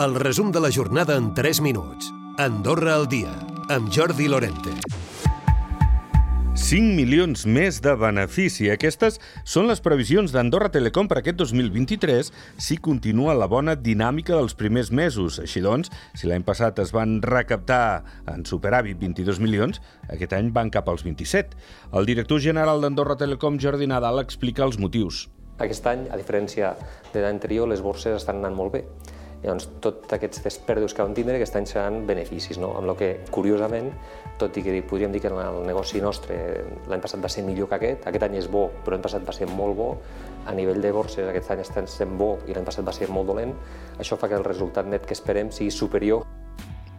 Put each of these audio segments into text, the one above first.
El resum de la jornada en 3 minuts. Andorra al dia, amb Jordi Lorente. 5 milions més de benefici. Aquestes són les previsions d'Andorra Telecom per aquest 2023 si continua la bona dinàmica dels primers mesos. Així doncs, si l'any passat es van recaptar en superàvit 22 milions, aquest any van cap als 27. El director general d'Andorra Telecom, Jordi Nadal, explica els motius. Aquest any, a diferència de l'any anterior, les borses estan anant molt bé. Llavors, tots aquests pèrdues que vam tindre, aquest any seran beneficis, no? amb el que, curiosament, tot i que podríem dir que el negoci nostre l'any passat va ser millor que aquest, aquest any és bo, però l'any passat va ser molt bo, a nivell de borses aquest any estem sent bo i l'any passat va ser molt dolent, això fa que el resultat net que esperem sigui superior.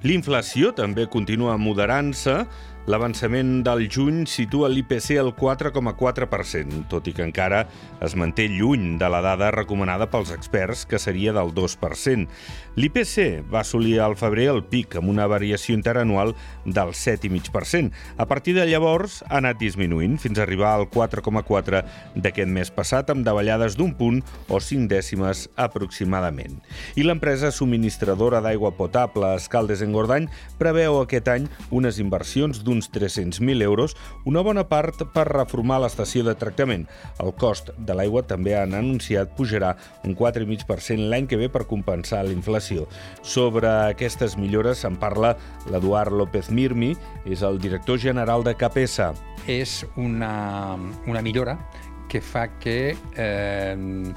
L'inflació també continua moderant-se, L'avançament del juny situa l'IPC al 4,4%, tot i que encara es manté lluny de la dada recomanada pels experts, que seria del 2%. L'IPC va assolir al febrer el pic amb una variació interanual del 7,5%. A partir de llavors ha anat disminuint fins a arribar al 4,4% d'aquest mes passat, amb davallades d'un punt o 5 dècimes aproximadament. I l'empresa subministradora d'aigua potable Escaldes en Gordany preveu aquest any unes inversions d'un d'uns 300.000 euros, una bona part per reformar l'estació de tractament. El cost de l'aigua també han anunciat pujarà un 4,5% l'any que ve per compensar la inflació. Sobre aquestes millores se'n parla l'Eduard López Mirmi, és el director general de Capesa. És una, una millora que fa que eh,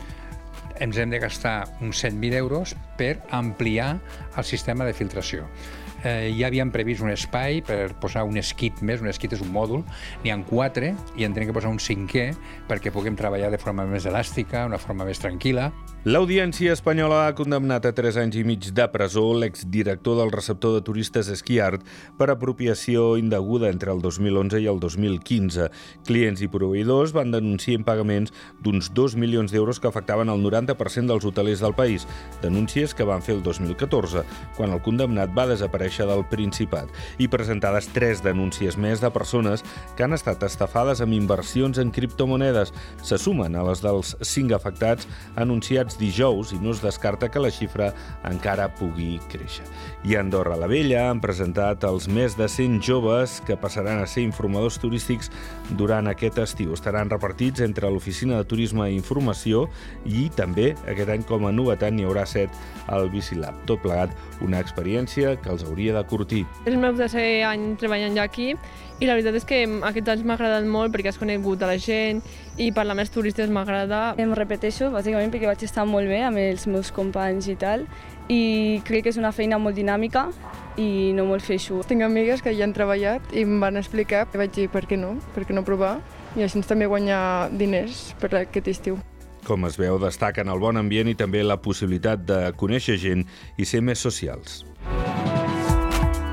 ens hem de gastar uns 100.000 euros per ampliar el sistema de filtració eh, ja havíem previst un espai per posar un esquit més, un esquit és un mòdul, n'hi han quatre i en tenim que posar un cinquè perquè puguem treballar de forma més elàstica, una forma més tranquil·la. L'Audiència espanyola ha condemnat a 3 anys i mig de presó l'exdirector del receptor de turistes Esquiart per apropiació indeguda entre el 2011 i el 2015. Clients i proveïdors van denunciar impagaments d'uns 2 milions d'euros que afectaven el 90% dels hotelers del país, denúncies que van fer el 2014, quan el condemnat va desaparèixer del Principat, i presentades tres denúncies més de persones que han estat estafades amb inversions en criptomonedes. Se sumen a les dels cinc afectats anunciats dijous i no es descarta que la xifra encara pugui créixer. I a Andorra la Vella han presentat els més de 100 joves que passaran a ser informadors turístics durant aquest estiu. Estaran repartits entre l'Oficina de Turisme i Informació i també aquest any com a novetat n'hi haurà set al Bicilab. Tot plegat una experiència que els hauria de curtir. És el meu tercer any treballant ja aquí i la veritat és que aquests anys m'ha agradat molt perquè has conegut a la gent i parlar amb els turistes m'agrada. Em repeteixo, bàsicament perquè vaig estar molt bé amb els meus companys i tal, i crec que és una feina molt dinàmica i no molt feixo. Tinc amigues que ja han treballat i em van explicar i vaig dir per què no, per què no provar i així també guanyar diners per aquest estiu. Com es veu, destaquen el bon ambient i també la possibilitat de conèixer gent i ser més socials.